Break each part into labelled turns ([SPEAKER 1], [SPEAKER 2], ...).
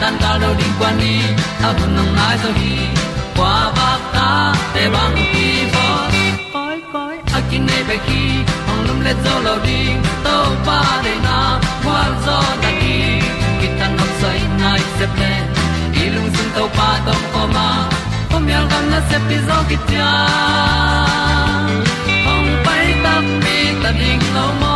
[SPEAKER 1] tan cao đâu đi qua đi ta vẫn nằm lại rồi đi qua bạc ta để bằng đi vô cõi cõi akin này về khi hồng lum lên dấu lâu đi. Tàu pa để na, qua gió ta đi. Khi ta nằm say, nay sẽ lên đi lung tung tàu pa tàu pa ma. Hôm nay gần là sẽ đi gió kia hồng bay ta đi ta đi lâu mơ.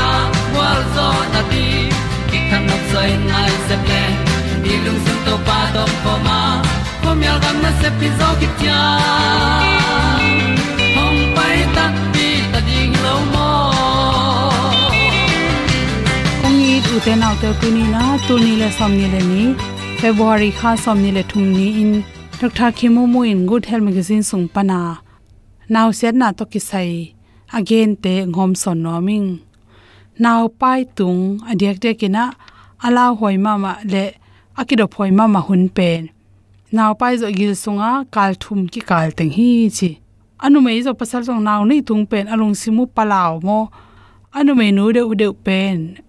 [SPEAKER 1] zo na ti ki kan nok sai nai se ple ni lung sun to pa to pa ma. Ko mi al gam na se pi zo ki tia hom pai ta ti ta ding lo mo
[SPEAKER 2] kong ni u te nau te tu ni na tu ni le som ni le ni february kha som ni le thum ni in. Dr khemo mu in good health magazine sung pana now set na to ki sai again te ngom son no ming now pai tung adiak de kina ala hoi ma ma le akido phoi ma ma hun pen now pai zo gil sunga, kal thum ki kal teng hi chi. Anu mei zo pasal song now nei tung pen alung simu palaw mo. Anu mei nu de u de pen.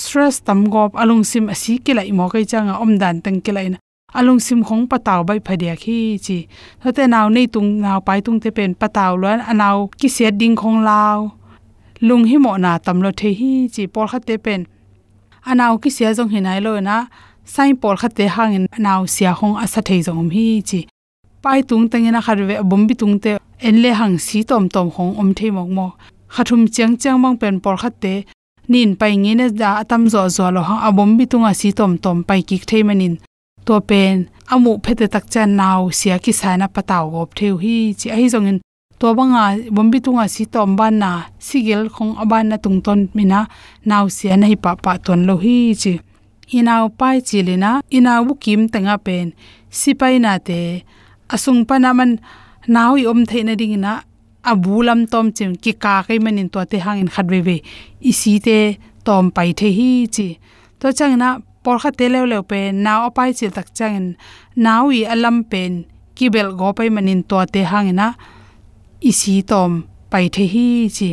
[SPEAKER 2] Stress tam gop, alung sim asi ke lai mo kai changa om dan tang ke lai na. Alung sim khong pataw bai phadia khi chi. Thote naw nei tung naw pai tung te pen pataw lon anaw ki se ding khong law lung hi mo na tam lo the hi chi por kha te pen. Anaw ki se jong hinai lo na sai por kha te hangin anaw sia khong asa thei jong hi chi. Pai tung tangena kharwe bombi tung te, enle hang si tom tom khong om thei mok mo. Khathum chiang chiang mang pen por kha te nin pai nge na da atam zo zo lo hang abom bi tunga si tom tom pai ki thei manin. To pen, amu phete tak chan naw sia ki sana pataw gop theu hi chi. Ai zong in to banga bombi tunga si tom ban na sigel khong aban na tung ton mina naw si an hi pa pa ton lo hi chi. Inaw pai chi na, inaw bu kim tanga pen. Sipai na te asung panaman i om theina ding na abulam tom chim ki ka kai manin to te hangin ve i si te tom pai the hi chi. To chang na por kha te lew lew pe naw pai chi tak chang nawi alam pen kibel go pai manin to te hangina isi tom pai the hi chi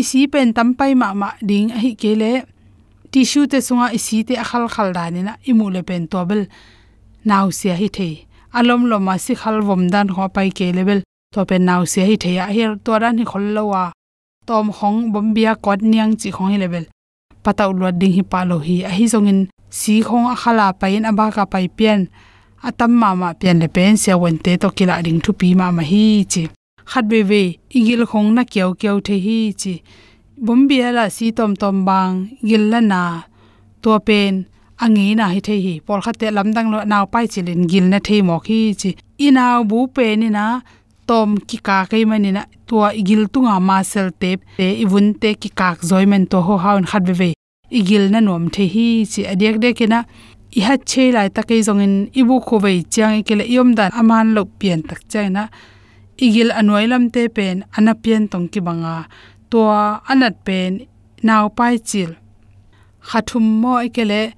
[SPEAKER 2] isi pen tam pai ma ma ding hi kele. Tissue te sunga isi te akhal khal dani na imu le pen tobel. Naw sia hi the alom lo ma si khal vom dan ho pai ke level to pen naw sia hi the ya her to ran hi khol lo wa. Tom hong bom bia kot niang chi khong hi level pataw lo ding hi pa lo hi. A hi zongin si khong akhala pain aba ka pai pian. Atam ma ma pian le pen se wen te to kila ding thu pi ma ma hi chi khat be ve igil khong na kyau kyau the hi chi. Bombia la si tom tom bang gil la na. To pen angi na hi the hi. Por khate lamdang lo naw pai chilin gil na thei mo khi chi. Inaw bu pe ni na tom ki ka kai mani na to igil tunga ma sel te te ibun te ki kak zoimen to ho haun khat be ve igil na nom the hi chi. Adek de kena i ha che lai ta kai zongin ibu kho vei e ke le yom dan aman lo pian tak chai na igil anoi lam te pen ana tong ki banga to anat pen naw pai chil. Khathum mo ekele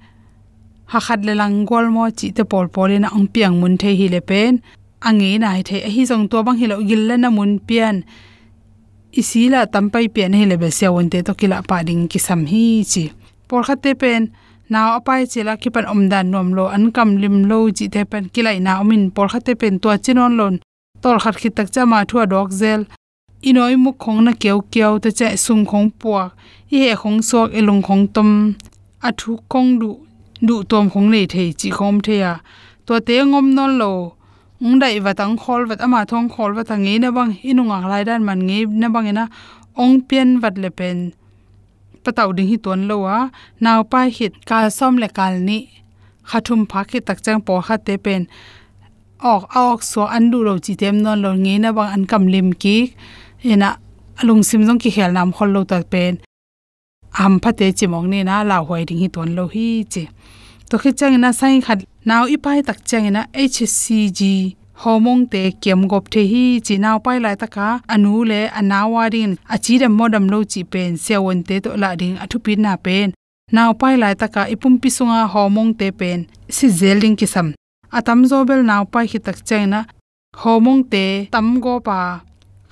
[SPEAKER 2] ha khat le lang gol mo chi te pol polina ang piang mun the hi le pen. Ange na hi the hi jong to bang hi lo gil la na mun pian. Isila tampai pian hi le be se won te to kila pa ding ki sam hi chi. Por khat te pen naw apai chela ki pan omdan nom lo an kam lim lo chi te pen kilai na omin. Por khat te pen to chinon lon tol khat khit tak cha ma thua dok zel. Inoi mu khong na keu keu te cha sung khong puak. I he khong sok elung khong tom. Athu kong du du tom khong nei thei chi khom the ya to te ngom non lo. Ung dai wa tang khol wat ama thong khol wa tang na bang. Inunga lai dan man nge na bang ina ong pian wat le pen. Pataw ding hi ton lo wa naw pa hit ka som le kal ni. Khathum pha ki tak chang po kha te pen ok ok, so an du ro chi tem non lo nge na bang an kam lim ki, ena alung sim jong ki khel nam khol lo tak pen. Am phate chimong ni na la hoi ding hi ton lo hi che to khi chang na sai khat, naw i pai tak chang na hcg homong te kem gop the hi chi, naw pai lai taka anu le anawa rin achi dem modam lo chi pen sewon te to la ding athu pin na pen. Naw pai lai taka ipum pi homong te pen, si zeling ki sam atam zobel naw pai hi tak chang na, homong te tam go pa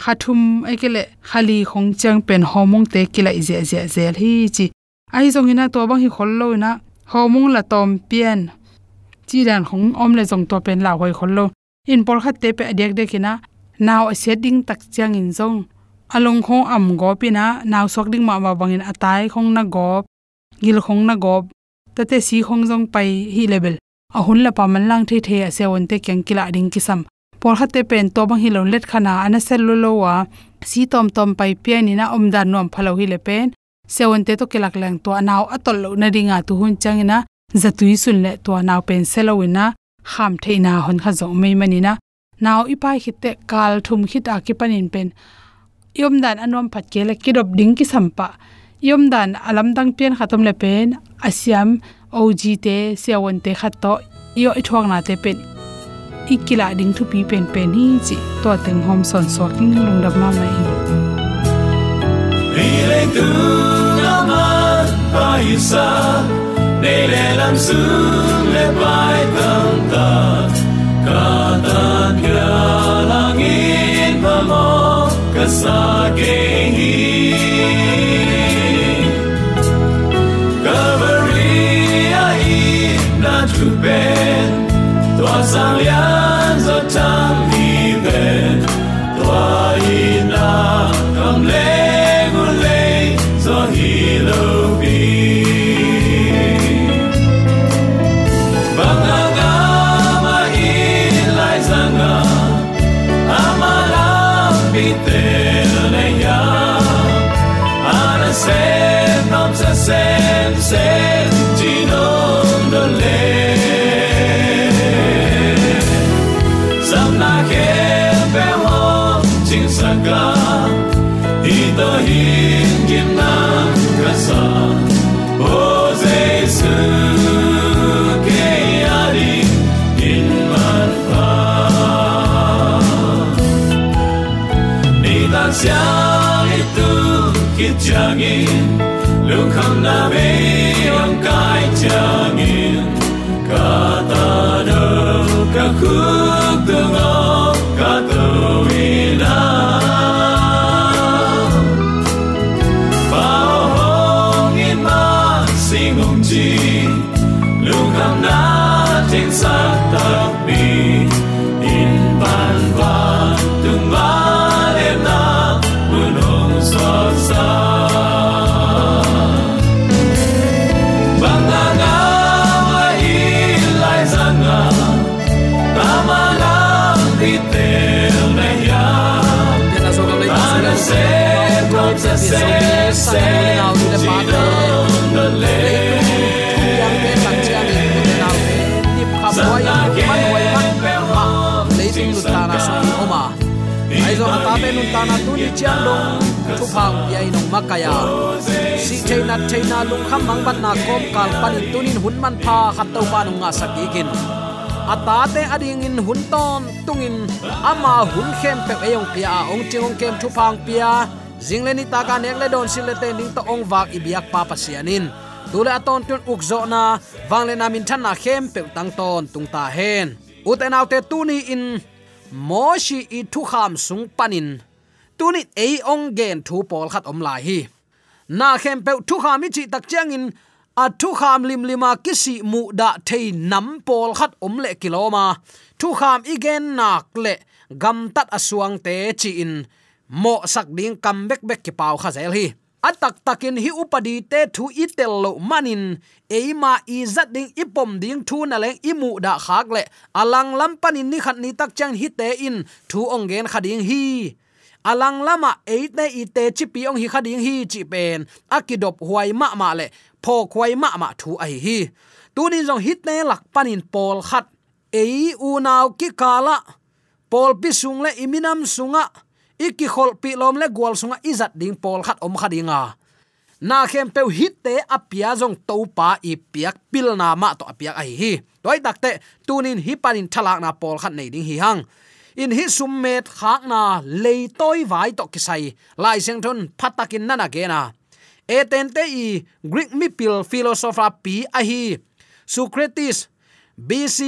[SPEAKER 2] khathum ekele khali khong chang pen homong te kila ije je zel hi chi. Ai zong ina to bang hi khol lo na homong la tom pian. Chi dan khong om le zong to pen la hoi khol lo. In por khat te pe dek de kina naw a setting tak chang in zong. Along kho am go pina naw sok ding ma ba bangin atai khong na go gil khong na go tate si khong zong pai hi level a hun la pa man lang the the a se won te kyang kila ding kisam. Por khat te pen to bang hi lon let khana ana sel lo lo wa. Si tom tom pai pe ni na om dan nom phalo hi le pen. Se won te to kilak lang to anaw atol lo na ringa tu hun changina zatui sun le to naw pen selowina kham theina hon kha zo mei manina naw ipai hitte kal thum khita ki panin pen. Yom dan anom phat ke le kidop ding ki sampa yom dan alam dang pian khatom le pen. Asiam OG เตเสียวันเตขัดโต่อยอไอทวงนาเตเป็น
[SPEAKER 3] อีกกีฬาดิ้งทุปีเป็นเป็นนี่จิตัวถึงโฮมสอนสวกิ่งลงดับมาไหมรีเลตูนามาไปซาเดเลลำซึงเลไปตังตากาตาเพียลังอินพมอกกะสาเ na tu ben tua kit changin lung kham na be ong kai changin. Ka ta
[SPEAKER 4] do ka khuk tu ai zo ata te nun ta na tu ni chiang dong thu phang pi ai nong makaya si theina theina lung kham mang ban na kom kal panin tunin hun man pha khat to pa nung nga sakikin ata te ading in hun ton tungin ama hun khem pe eyong pia ong chingong kem thu phang pia. Zingleni ta ka nek le don sil le te ning to ong wak ibiak pa pasianin tule aton tun ukzo na wangle na min than na khem pe tang ton tung ta hen uten autte tuni in moshi i thu kham sung panin. Tuni ei ong gen thu pol khat om lai hi. Na khem pe thu kham chi tak chang in, a thu kham lim lima kisi mu da thei nam pol khat om le kiloma. Thu kham i gen nak le gam tat asuang te chi in. Mo sak ding kam bek bek ki pau kha zel hi atak takin hi upadi te thu itel lo manin. Eima izat ding ipom ding thu na leng imu da khak le. Alang lam panin ni khat ni tak chang hi te in. Thu ongen khading hi. Alang lama eite ite chipi ong hi khading hi chi pen. Akidop huai ma ma le. Pho khwai ma ma thu ai hi. Tunin jong hit ne lak panin pol khat. Ei u naw ki kala. Pol pi sung le iminam sunga iki khol pi lom le gwal sunga izat ding pol khat om khadinga na khem pe hit te apia jong to pa i piak pil na ma to apia ai hi toy takte tunin hi panin thalak na pol khat nei ding hi hang. In hi summet khak na le toy vai to kisai. Lai seng thon phatakin nana ge na. Eten te i greek mi pil philosopher pi a hi. Socrates bc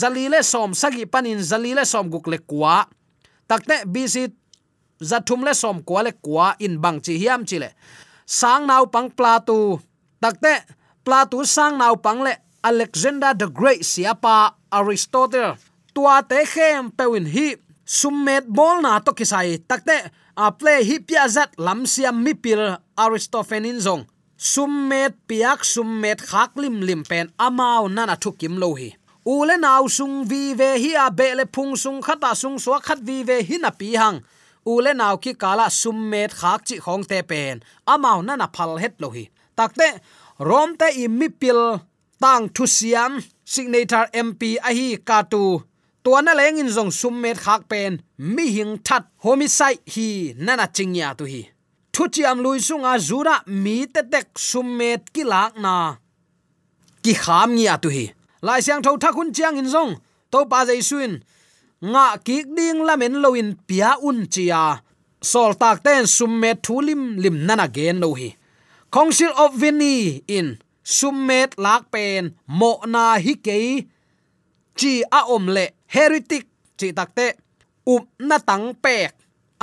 [SPEAKER 4] zalile som sagi panin zalile som gukle kwa. Takte bc zathum le som kwa le kwa in bang chi hiam chi le. Sang nau pang platu takte platu sang nau pang le alexander the great, siapa, aristotle. Tua te khem pewin hi, summet bol na to kisai. Takte a play hi pia zat lam siam mi pil aristophanin zong. Summet piak, summet khak lim lim pen, amao nana thukim lo hi. Ule naw sung vi ve hi a be le phung sung khata sung so khat vi ve hi na pi hang ule naw ki kala summet khak chi khong te pen. Amao na phal het lo hi takte, rom te i mi pil tang thu siam signature mp a hi ka tu. Tuana leng in zong summet khak pen, mi hing that homicide hi nana chingya tu hi. Thu chiam lui sunga zura mi te tek summet ki lak na ki kham ngia tu hi. Lai siang tho thakun chiang in zong, to pa jai suin nga ki ding lamen loin pia un chia. Sol tak ten summe thulim lim nana gen lo hi. Council of vini in summet lak pen mo na hi ke chi a om le heretic chi takte up na tang pek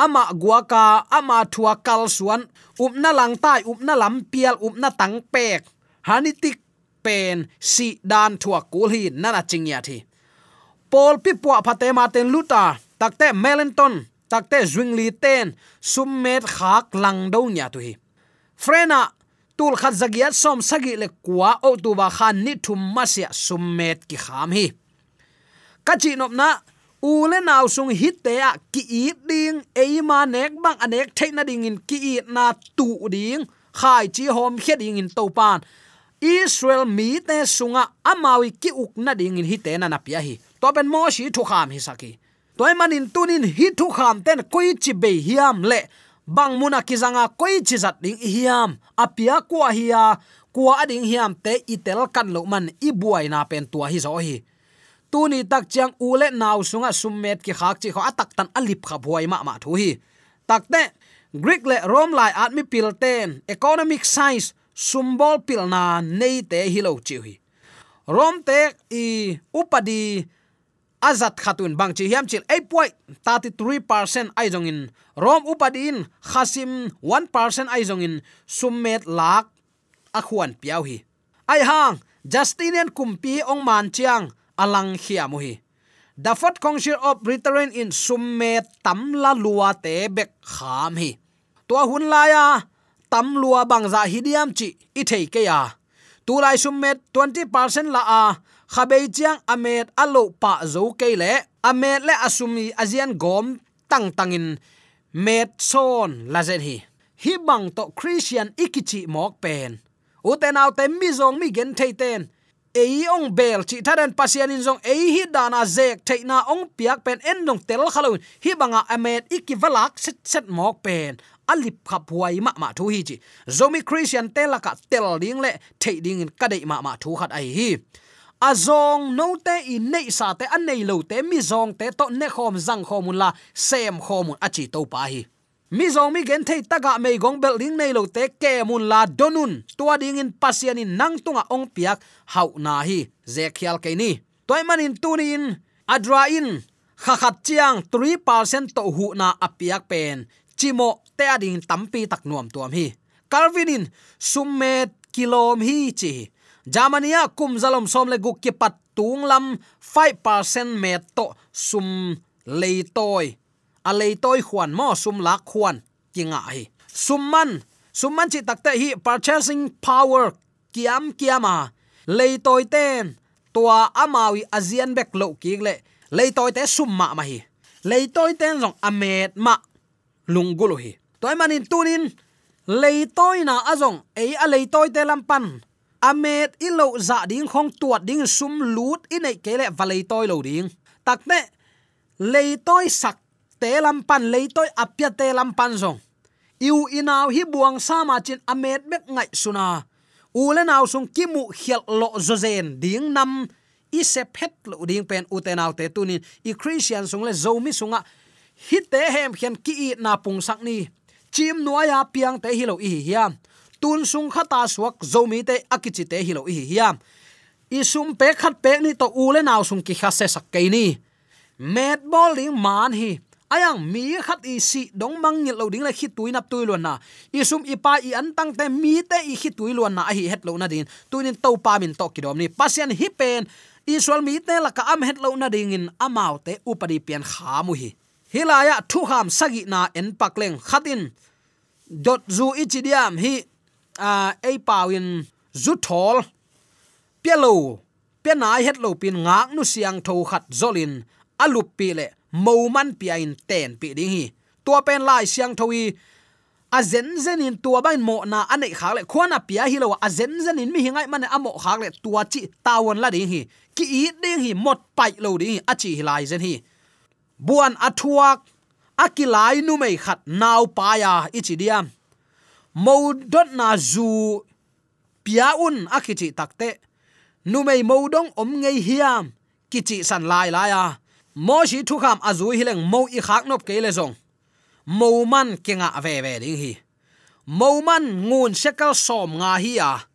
[SPEAKER 4] ama guaka ama thua kal suan. Up na lang tai up na lam pial up na tang pek hanitik pen si dan thua kul hi nana chingya thi pol pi puwa phate ma ten luta takte melenton takte zwingli ten summet khak lang do nya tu hi. Frena, tul khat zagiat som sagi le kwa o tu ba khan ni thum masia summet ki kham hi. Kachi nop na ule naw sung hit te a ki i ding e ma nek bang anek theina ding in ki i na tu ding, khai chi hom khe ding in to pan. Israel mi te sunga amawi ki uk na ding in hite na na pia hi. To ben mo shi thu kham hi saki toy manin tunin hi thu kham ten koi chi be hiam le bang muna kizanga koi chi zat ding hiam apia kwa hiya kwa ading hiam te itel kan lo man i buai na pen tua hi zo hi tuni tak chiang ule naw sunga summet ki khak chi kho atak tan alip kha buai ma ma thu hi takte greek le rom lai admi pil ten economic science sumbol pil na nei te hi lo chi hi rom te i upadi azat khatun, bang chi hiam, chil 8.33% ai jong in. Rom upadin khasim 1% ai jong in. Summet lak, akhuan piau hi. Ai hang justinian kumpi, ong man chiang, alang khiamu hi. The fourth council of britain in summet tamla lua te bek kham hi. To hun la ya, tam lua bang za hidiam chi i thei ke ya. Tu lai summet 20% la a khabei chiang amet alo pa zo ke le amet le asumi azian gom tang tangin met son la zen hi. Hi bang to christian ikichi mok pen. Uten autte mi zong mi gen thei ten. Ei ong bel chi thadan pasian in zong. Ei hi dana zek theina ong piak pen en nong tel khalo hi banga amet ikivalak set set mok pen. Alip khap huai ma ma thu hi chi. Zomi christian telaka tel ding le thei ding in kadai ma ma thu khat ai hi azong no te in nei sa te an nei lo te mi zong te to ne khom zang khomun la sem khomun achi à, to pa hi. Mi zong mi gen thei taga me gong bel ding nei lo te ke mun la donun tua ding in pasian in nang tunga à, ong piak hau na hi zekial ke ni. Toy manin tunin adra in à, khakhat chiang 3% to hu na apiak pen chimo te ading tampi tak nuam tuam hi. Calvinin summet kilom hi chi jamania kum zalom som le guk ki pat tung lam 5% met to sum leitoi a leitoi khuan mo, sum lak khuan kinga hi. Summan summan chi takte hi, purchasing power kiam kiama leitoi ten, tua amawi azian bek lo ki le. Leitoi te summa ma hi. Leitoi ten jong amet ma lungulu hi. Toy manin tunin leitoi na azong, ei a leitoi te lampan amet ilo za ding khong tuat ding sum lut inei kele valei toy lo ding. Takte leitoi sak te lampan leitoi apya te lampan zong. Iu inaw hi buang sama chin amet mek ngai suna ule naw sung kimu khial lo zozen ding nam i se phet lo ding pen utenaw te tunin. I christian sung le zomi sunga hi te hem khian ki i na pung sak ni. Chim nuaya piang te hi lo i hiam tun sung khata suak zomi te akichi te hi lo i hiam i sum pe khat pe ni to ule naw sung ki kha se sak ke ni. Met bowling man hi. Ayang mi khat i si dong mang ngil lo ding la khi tuin nap tuilon na. I sum i pa i an tang te mi te i khi tuilon na hi het lo na din. Tuinin to pa min to ki dom ni. Pasian hi pen. Israel mi te la ka am het lo na ding in amau te upadi pian kha mu hi. Hilaya thu ham sagi na en pakleng khatin dot zu ichidiam hi a ei pawin zu thol bi nai het lo pin ngak nu siang tho khat zolin alup pi le mo man pi in ten pi ding hi. Tua pen lai siang thui a zen zen in tua bain mo na anei khak le khona pia hi lo a zen zen in mi hingai man amo khak le tua chi tawon la ding hi. Ki i ding hi mot pai lo ding hi chi hilai zen hi. Buan athuak akilai nu mei khat naw pa ya ichidiam mo dot na zu piaun akichi takte numei mo dong om ngei hiam kichi san lai lai a mo shi thu kham azui à hileng mo i khak nop ke le zong mo man kenga ve ve ding hi. Mo man ngun sekal som nga hi à. a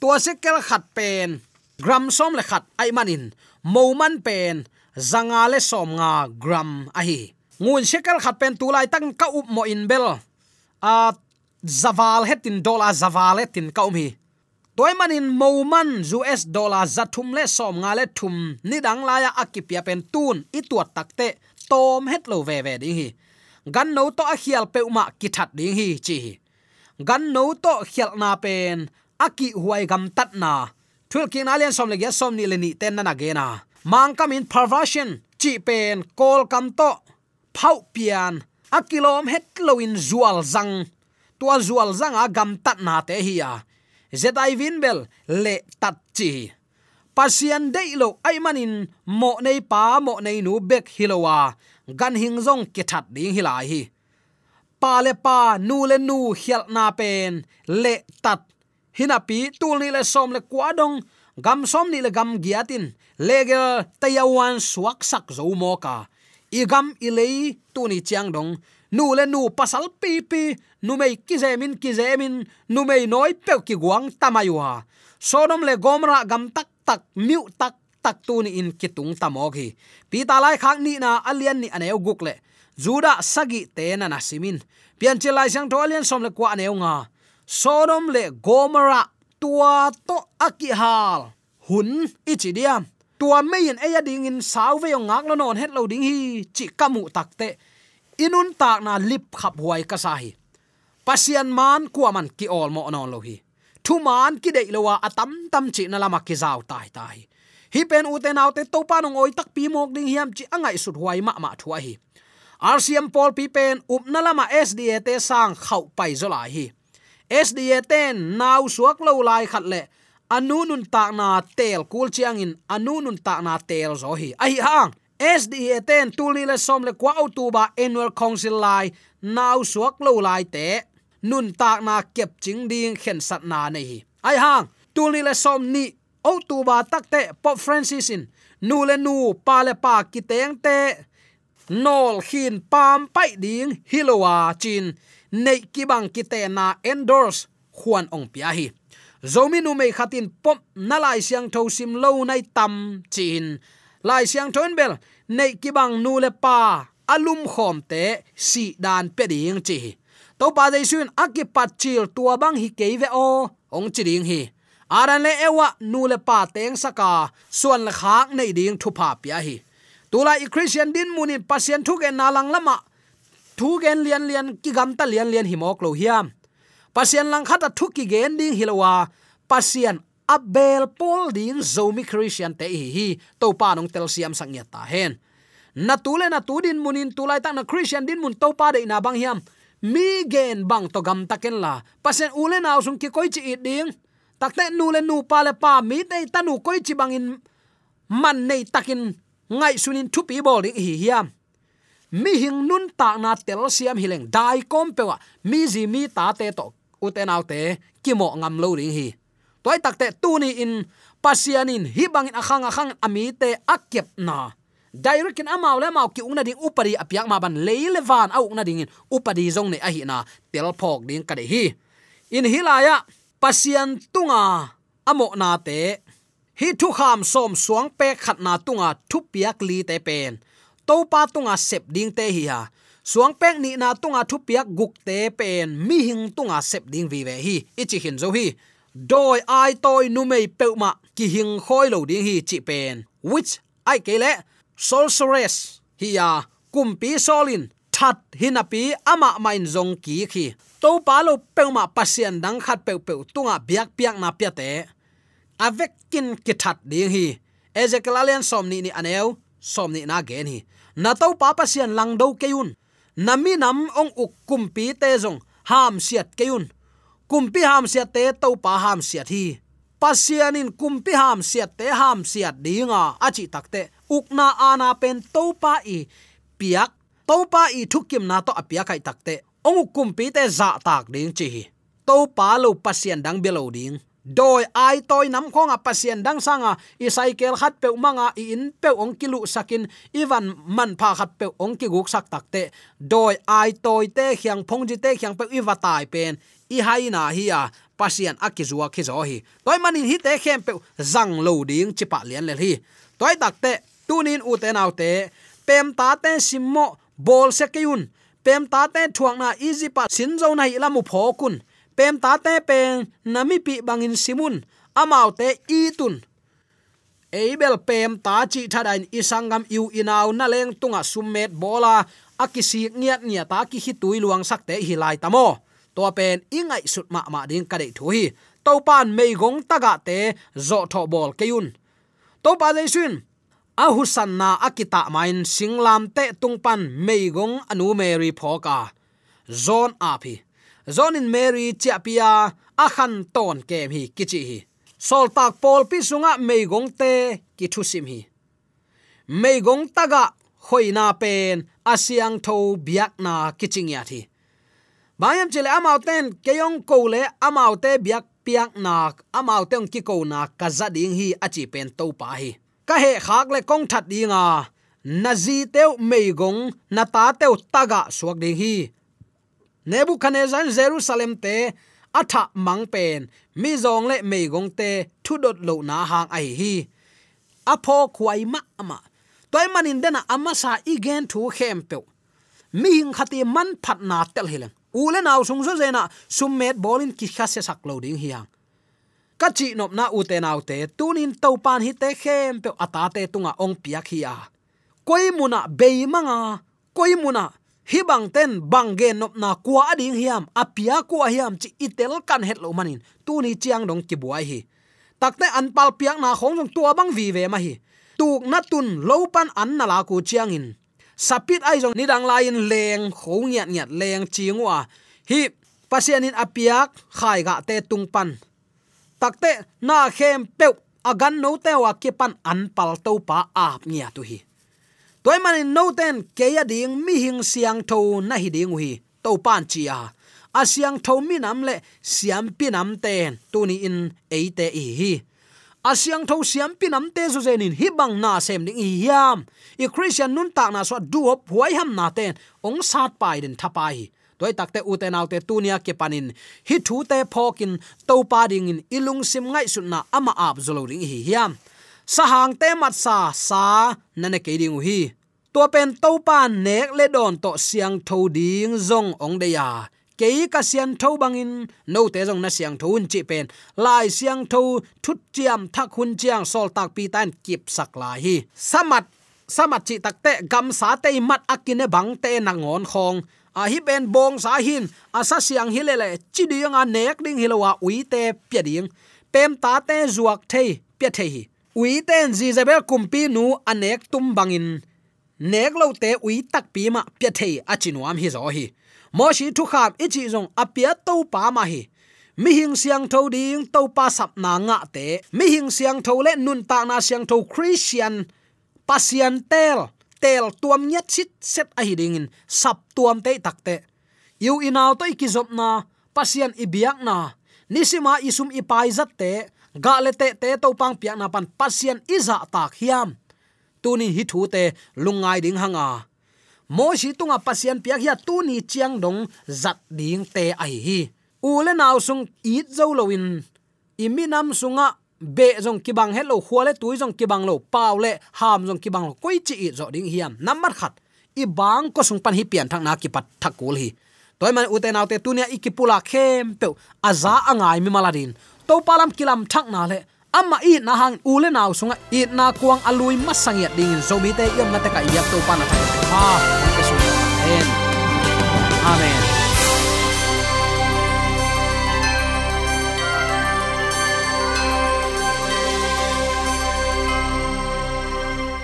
[SPEAKER 4] tua sekal khat pen gram som le khat ai manin mo man pen zanga le som nga gram a hi. Ngun sekal khat pen tu lai tang ka up mo in bel. A zaval hetin dola zaval hetin kaumi toy manin moman us dollar zathum le som nga le thum. Ni dang la ya akipia pen tun i tuat takte tom het lo ve ve ding hi. Gan no to a khial pe uma ki that ding hi, chi gan no to khial na pen aki huai gam tat na. Thul king len som le ge som ni le ni ten na na ge na. Mang kam in perversion, chi pen kol kam to, phau pian akilom het lo in zual zang tua zual zanga gam tat na te hi ya zetai vin bel le tat chi. Pasian dei lo ai manin, mo nei pa, mo nei nu bek hilowa gan hing zong ke that ding hilai hi. Pa le pa, nu le nu hial na pen, le tat. Hinapi tul ni le som le kwa dong, gam som ni le gam giatin legel tayawan suak sak zo mo ka. Igam ilei tu ni chiang dong nu le nu pasal pi pi, nu mei ki zemin ki zemin nu mei noi pe ki guang tamaywa sodom le gomra gam tak tak, miu tak tak tu ni in kitung tamok hi. Pi ta lai khak ni na alian ni aneu guk le. Juda sagi te na na simin pian che lai sang to alian som le kwa aneu nga. Sodom le gomra tua to akihal hun ichidiam tua meyin eya ding in sauve yong ngak lo non het lo ding hi, chi kamu takte inun tak na lip khap huai ka sa hi. Pasian man kuaman ki ol mo non lo hi. Thu man ki dei lowa atam tam chi na lama ki zau tai tai. Hi pen u te nau te to pa nong oi tak pi mok ding hiam chi angai sut huai ma ma thua hi. Rcm pol pi pen up na lama sda te sang khau pai zola hi. Sda ten nau suak lo lai khat le. Anu nun tak na tel kul chiang in. Anu nun tak na tel zo hi. Ai hang. SDA ten tuli le som le kwa autuba annual council lai naw suak lo lai te. Nun tak na kep ching ding khen sat na nei hi. Ai hang, tuli le som ni autuba takte pop francis in. Nu le nu, pa le pa ki teng te. Nol hin pam pai ding hilowa chin. Nei ki bang ki te na endorse khuan ong pia hi. Zomi nu mei khatin Pop na lai siang tho sim lo nai tam chin. Lai siang thon bel nei ki bang nu le pa. Alum khom te si dan pe ding chi. To pa dei sun akipat chil tua bang hi ke ve o. Ong chi ding hi. Aran le ewa nu le pa teng saka suan la khak nei ding thu pa pya hi. Tula i christian din munin pasien thu gen nalang lama thu gen lian lian ki gam ta lian lian hi mok lo hiam. Pasien lang khata thu ki gen ding hilowa pasien abel pol ding zomi christian te hi hi to pa nong tel siam sang ya ta hen na tule na tudin munin tulai tak na christian din mun to pa de na bang hiam. Mi gen bang to gam taken la. Pasen ule na usung ki koi chi it ding. Takte nu le nu pa le pa mi te tanu koi chi bang in man nei takin ngai sunin thu pi bol hi hiam. Mi hing nun ta na tel siam hileng dai kom pewa. Mi ji mi ta te to uten autte ki mo ngam lo ring hi toy takte tu ni in pasianin hi in akhang akhang amite akyep na. Direct in amau le mau ki ungna ding upari apiak ma ban leile van au ungna ding in upadi zong ne ahi na. Tel phok ding ka de hi. In hilaya, pasian tunga amo na te. Hi thu kham som suang pe khat na tunga thu piak li te pen. To pa tunga sep ding te hi ha. Suang pek ni na tunga thu piak guk te pen. Mi hing tunga sep ding vi ve hi. Ichi hin zo hi doi ai toy nu mei pe ma ki hing khoi lo ding hi chi pen which ai ke le sorceress hi ya kumpi solin that hinapi ama main zong ki khi to pa lo pe ma pasien dang khat pe pe tunga biak piak na pya te avek kin ki that ding hi ezekiel alian som ni ni aneu som na gen hi na to pa pasien lang do keun nami nam ong uk kumpi te zong ham siat keun kumpi ham sia te to pa ham siat hi. Pasianin kumpi ham sia te ham sia dinga. Achi takte, ukna ana pen to pa i piak to pa i thukim na to apia kai takte. Ong kumpi te za tak ding chi to pa lo pasian dang belo ding. Doi ai toy nam khong a pasien dang sanga. I cycle khat pe manga, i in pe ong kilu sakin. Iwan man pha khat pe ong ki guk sak takte. Doi ai toy te khyang phong ji te khyang pe i watai pen i hai na hi a pasian akizua khizo hi. Toy manin hi te khem pe zang lo ding chipa lian le hi. Toy takte tunin u te nau te pem ta te simmo bol se kyun pem ta te thuang na easy pa sin zo na hi pho kun, pem ta te pen nami pi bangin simun. Amau te itun eibel pem ta chi thadain isangam yu inaw na leng tunga summet bola. Akisi ngiat nia ta ki hi tui luang sak te hi lai tamo to pen ingai sut ma ma ding ka dei thu hi to pan mei gong taga te zo tho bol keun to pa le sun, a husan na akita main singlam te tungpan mei gong anu mary phoka zon api zonin mary chapia a khan ton kem hi kichi hi. Sol tak pol pi sunga mei gong te ki thu sim hi. Mei gong taga hoina pen asiang tho biak na kiching ya thi bayam chile amauten, keyong ko le amaute biak piak nak amau teng ki ko na kaza ding hi, achi pen to pa hi. Ka he khak le kong that dinga nazi teu meigong na ta teu taga suak ding hi. Nebuchadnezzar jerusalem te, atha mang pen. Mi zong le meigong te, thu dot lo na hang ai hi. Apho khuai ma ama. Toy manin dena ama sa igen thu khem pe mi hing khati man phat na tel hilang ule naw sung zo zena summet bolin ki kha se sak lo ding hiang ka chi nop na u te naw te, tunin to pan hi te khem pe ata te tunga ong piak hi a koi muna be manga, koi muna hi bang ten bang gen nop na kwa ding hiam apia kwa hiam chi itel kan het lo manin, tuni chiang dong ki buai hi. Takte an pal piak na khong jong tua bang vi ve ma hi. Tuk na tun lo pan an na la ku chiang in sapit ai jong nidang lain leng khong nyat nyat leng chingwa hi pasianin apiak, khai ga te tung pan. Takte na khem pe agan no te wa ki pan an pal to pa ap nya tu hi. Toy man no ten, ke ya ding, mi hing siang tho na hi ding hi to pan chi a. Asyang tho mi nam le, siam pi nam ten, tu ni in e te i hi asyang tho siam pinam te zo zenin hi bang na sem ding i hiam. I christian nun ta na so du hop huai ham na ten. Ong sat pai den thapai. Toy takte uten autte tunia ke panin. Hi thu te phokin to pa ding in ilung sim ngai sun na ama ap zolo ring hi hiam. Sahang te mat sa sa nane ke ding hi. To pen to pa nek le don to siang tho ding zong ong de ya ke ka sian tho bangin, no te jong na siang tho un chi pen. Lai siang tho thut chiam thak hun chiang sol tak pi tan kip sak la hi. Samat samat chi takte gam sa te mat akine bang te na ngon khong. A hi ben bong sa hin asa siang hilele chi ding a nek ding hilowa ui te pya ding. Pem ta te zuak thei, pya thei hi. Ui ten jizabel kumpi nu anek tum bangin. Nek lo te ui tak pi ma pya thei a chinuam hi zo hi mo shi thu kham ichi zong apia to pa ma hi mi hing siang tho ding to pa sap na nga te mi hing siang tho le nun ta na siang tho christian. Pasian tel. Tel tuam nyat chit set a hi ding in sap tuam te takte yu inaw to ikizop na? Pasian ibiak na. Nisima isum ipai zat te ga le te te to pang piak na pan pasian iza dạ tak hiam. Tunin hi thu te lungai ding hanga à mo si tunga pasian piak hi tu ni chiang dong zat ding te ai hi u le naw sung it zo loin iminam sunga be jong kibang hello khwale tu jong kibang lo paw le ham jong kibang lo koi chi zo ding hiam nammat khat i bang ko sung pan hi pian thang na ki pat thakul hi toy man uten autte tunia ikipula khem pe aza angai mi maladin to palam kilam thak na le amma i na hang ule naw sunga i na kuang alui masangiat ding zo te yom na te ka yak to pan na ta ha ke su amen amen